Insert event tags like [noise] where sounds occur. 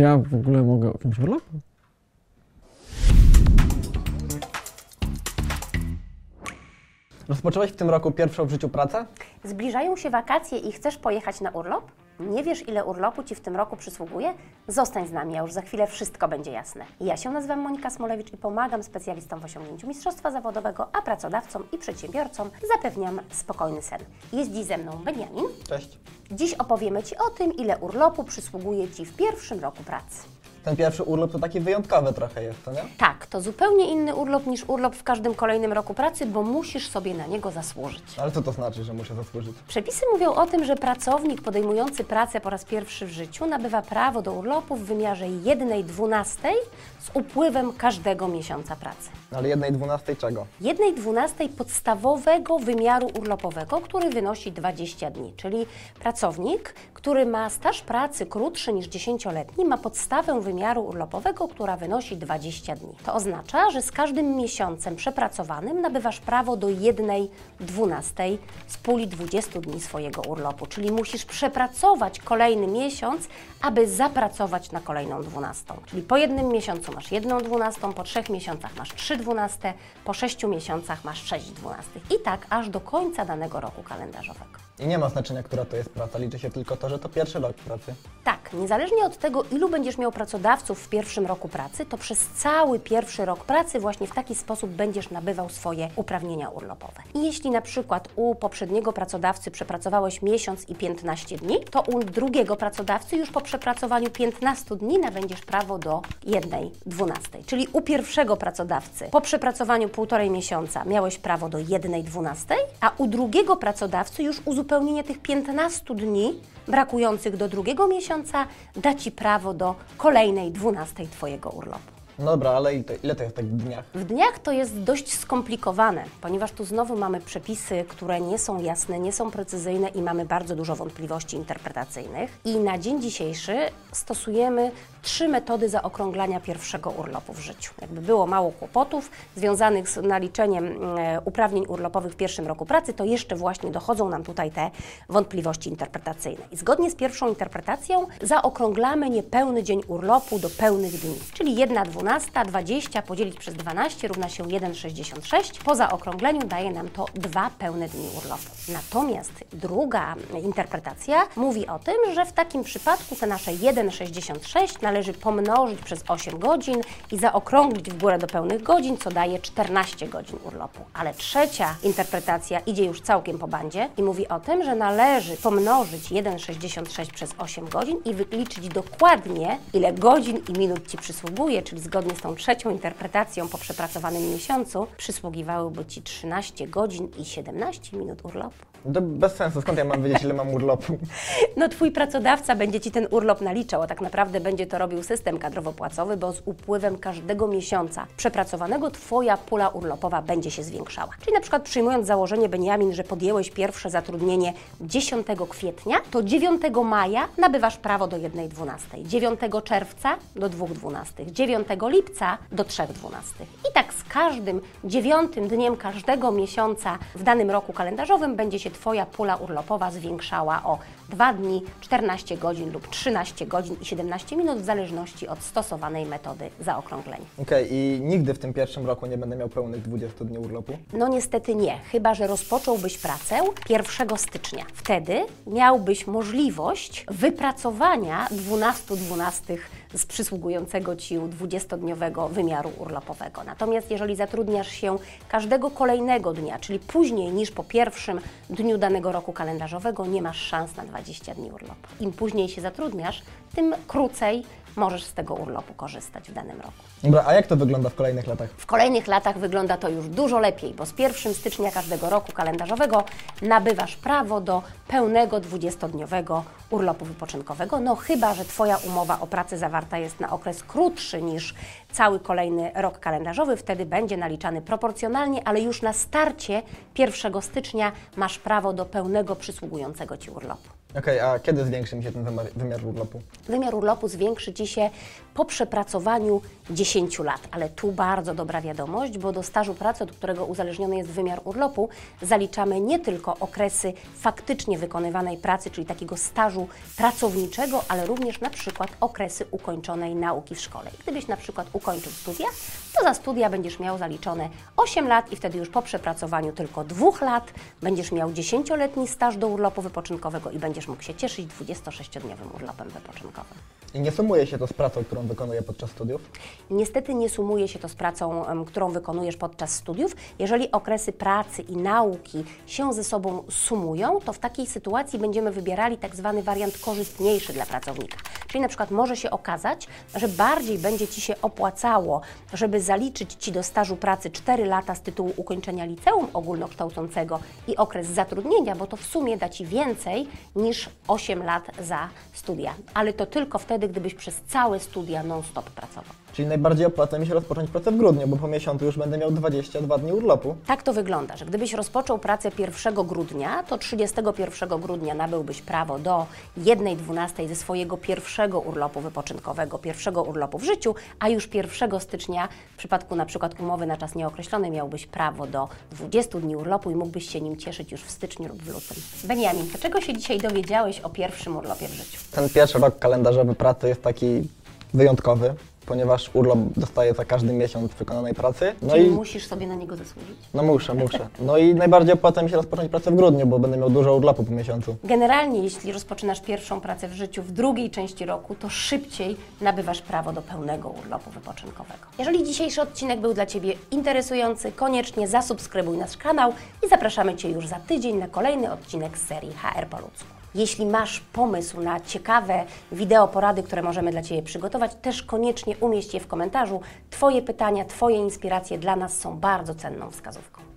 Czy ja w ogóle mogę wziąć urlop? Rozpocząłeś w tym roku pierwszą w życiu pracę? Zbliżają się wakacje i chcesz pojechać na urlop? Nie wiesz, ile urlopu Ci w tym roku przysługuje? Zostań z nami, a już za chwilę wszystko będzie jasne. Ja się nazywam Monika Smolewicz i pomagam specjalistom w osiągnięciu mistrzostwa zawodowego, a pracodawcom i przedsiębiorcom zapewniam spokojny sen. Jest dziś ze mną Beniamin. Cześć. Dziś opowiemy Ci o tym, ile urlopu przysługuje Ci w pierwszym roku pracy. Ten pierwszy urlop to taki wyjątkowy trochę jest, to nie? Tak, to zupełnie inny urlop niż urlop w każdym kolejnym roku pracy, bo musisz sobie na niego zasłużyć. Ale co to znaczy, że muszę zasłużyć? Przepisy mówią o tym, że pracownik podejmujący pracę po raz pierwszy w życiu nabywa prawo do urlopu w wymiarze 1 dwunastej z upływem każdego miesiąca pracy. Ale jednej dwunastej czego? 1 dwunastej podstawowego wymiaru urlopowego, który wynosi 20 dni, czyli pracownik, który ma staż pracy krótszy niż 10-letni, ma podstawę wymiaru urlopowego, która wynosi 20 dni. To oznacza, że z każdym miesiącem przepracowanym nabywasz prawo do 1 dwunastej z puli 20 dni swojego urlopu, czyli musisz przepracować kolejny miesiąc, aby zapracować na kolejną dwunastą. Czyli po jednym miesiącu masz jedną dwunastą, po trzech miesiącach masz trzy dwunaste, po sześciu miesiącach masz sześć dwunastych. I tak aż do końca danego roku kalendarzowego. I nie ma znaczenia, która to jest praca, liczy się tylko to, że to pierwszy rok pracy. Tak, niezależnie od tego, ilu będziesz miał pracodawców w pierwszym roku pracy, to przez cały pierwszy rok pracy właśnie w taki sposób będziesz nabywał swoje uprawnienia urlopowe. I jeśli na przykład u poprzedniego pracodawcy przepracowałeś miesiąc i 15 dni, to u drugiego pracodawcy już po przepracowaniu 15 dni nabędziesz prawo do jednej dwunastej. Czyli u pierwszego pracodawcy po przepracowaniu półtorej miesiąca miałeś prawo do jednej dwunastej, a u drugiego pracodawcy już uzupełnienie tych 15 dni brakujących do drugiego miesiąca da Ci prawo do kolejnej dwunastej Twojego urlopu. No dobra, ale to, ile to jest tak w dniach? W dniach to jest dość skomplikowane, ponieważ tu znowu mamy przepisy, które nie są jasne, nie są precyzyjne i mamy bardzo dużo wątpliwości interpretacyjnych. I na dzień dzisiejszy stosujemy trzy metody zaokrąglania pierwszego urlopu w życiu. Jakby było mało kłopotów związanych z naliczeniem e, uprawnień urlopowych w pierwszym roku pracy, to jeszcze właśnie dochodzą nam tutaj te wątpliwości interpretacyjne. I zgodnie z pierwszą interpretacją zaokrąglamy niepełny dzień urlopu do pełnych dni, czyli 1 12, 20 podzielić przez 12 równa się 1,66. Po zaokrągleniu daje nam to dwa pełne dni urlopu. Natomiast druga interpretacja mówi o tym, że w takim przypadku te nasze 1,66 należy pomnożyć przez 8 godzin i zaokrąglić w górę do pełnych godzin, co daje 14 godzin urlopu. Ale trzecia interpretacja idzie już całkiem po bandzie i mówi o tym, że należy pomnożyć 1,66 przez 8 godzin i wyliczyć dokładnie, ile godzin i minut Ci przysługuje, czyli zgodnie z tą trzecią interpretacją po przepracowanym miesiącu przysługiwałyby Ci 13 godzin i 17 minut urlopu. To bez sensu, skąd ja mam wiedzieć, ile mam urlopu? [laughs] No Twój pracodawca będzie Ci ten urlop naliczał, a tak naprawdę będzie to robił system kadrowo-płacowy, bo z upływem każdego miesiąca przepracowanego Twoja pula urlopowa będzie się zwiększała. Czyli na przykład przyjmując założenie, Beniamin, że podjęłeś pierwsze zatrudnienie 10 kwietnia, to 9 maja nabywasz prawo do 1,12, 9 czerwca do 2,12, 9 lipca do 3,12. I tak z każdym dziewiątym dniem każdego miesiąca w danym roku kalendarzowym będzie się Twoja pula urlopowa zwiększała o 2 dni, 14 godzin lub 13 godzin i 17 minut w zależności od stosowanej metody zaokrąglenia. Okej, i nigdy w tym pierwszym roku nie będę miał pełnych 20 dni urlopu? No niestety nie, chyba że rozpocząłbyś pracę 1 stycznia. Wtedy miałbyś możliwość wypracowania 12 dwunastych z przysługującego Ci 20-dniowego wymiaru urlopowego. Natomiast jeżeli zatrudniasz się każdego kolejnego dnia, czyli później niż po pierwszym dniu danego roku kalendarzowego, nie masz szans na 20 dni urlopu. Im później się zatrudniasz, tym krócej możesz z tego urlopu korzystać w danym roku. Dobra, a jak to wygląda w kolejnych latach? W kolejnych latach wygląda to już dużo lepiej, bo z 1 stycznia każdego roku kalendarzowego nabywasz prawo do pełnego 20-dniowego urlopu wypoczynkowego, no chyba, że Twoja umowa o pracę zawarta jest na okres krótszy niż cały kolejny rok kalendarzowy, wtedy będzie naliczany proporcjonalnie, ale już na starcie 1 stycznia masz prawo do pełnego przysługującego Ci urlopu. Okej, a kiedy zwiększy mi się ten wymiar, urlopu? Wymiar urlopu zwiększy Ci się po przepracowaniu 10 lat. Ale tu bardzo dobra wiadomość, bo do stażu pracy, od którego uzależniony jest wymiar urlopu, zaliczamy nie tylko okresy faktycznie wykonywanej pracy, czyli takiego stażu pracowniczego, ale również na przykład okresy ukończonej nauki w szkole. Gdybyś na przykład ukończył studia, to za studia będziesz miał zaliczone 8 lat i wtedy już po przepracowaniu tylko 2 lat będziesz miał 10-letni staż do urlopu wypoczynkowego i będziesz mógł się cieszyć 26-dniowym urlopem wypoczynkowym. I nie sumuje się to z pracą, którą wykonuję podczas studiów. Niestety nie sumuje się to z pracą, którą wykonujesz podczas studiów. Jeżeli okresy pracy i nauki się ze sobą sumują, to w takiej sytuacji będziemy wybierali tak zwany wariant korzystniejszy dla pracownika. Czyli na przykład może się okazać, że bardziej będzie Ci się opłacało, żeby zaliczyć Ci do stażu pracy 4 lata z tytułu ukończenia liceum ogólnokształcącego i okres zatrudnienia, bo to w sumie da Ci więcej niż 8 lat za studia. Ale to tylko wtedy, gdybyś przez całe studia non-stop pracował. Czyli najbardziej opłaca mi się rozpocząć pracę w grudniu, bo po miesiącu już będę miał 22 dni urlopu. Tak to wygląda, że gdybyś rozpoczął pracę 1 grudnia, to 31 grudnia nabyłbyś prawo do 1.12 ze swojego pierwszego urlopu wypoczynkowego, pierwszego urlopu w życiu, a już 1 stycznia w przypadku na przykład umowy na czas nieokreślony miałbyś prawo do 20 dni urlopu i mógłbyś się nim cieszyć już w styczniu lub w lutym. Beniamin, to czego się dzisiaj dowiedziałeś o pierwszym urlopie w życiu? Ten pierwszy rok kalendarzowy pracy jest taki wyjątkowy, ponieważ urlop dostaję za każdy miesiąc wykonanej pracy. No Czyli i musisz sobie na niego zasłużyć? no muszę, muszę. No i najbardziej opłaca mi się rozpocząć pracę w grudniu, bo będę miał dużo urlopu po miesiącu. Generalnie, jeśli rozpoczynasz pierwszą pracę w życiu w drugiej części roku, to szybciej nabywasz prawo do pełnego urlopu wypoczynkowego. Jeżeli dzisiejszy odcinek był dla Ciebie interesujący, koniecznie zasubskrybuj nasz kanał i zapraszamy Cię już za tydzień na kolejny odcinek z serii HR po ludzku. Jeśli masz pomysł na ciekawe wideo porady, które możemy dla Ciebie przygotować, też koniecznie umieść je w komentarzu. Twoje pytania, Twoje inspiracje dla nas są bardzo cenną wskazówką.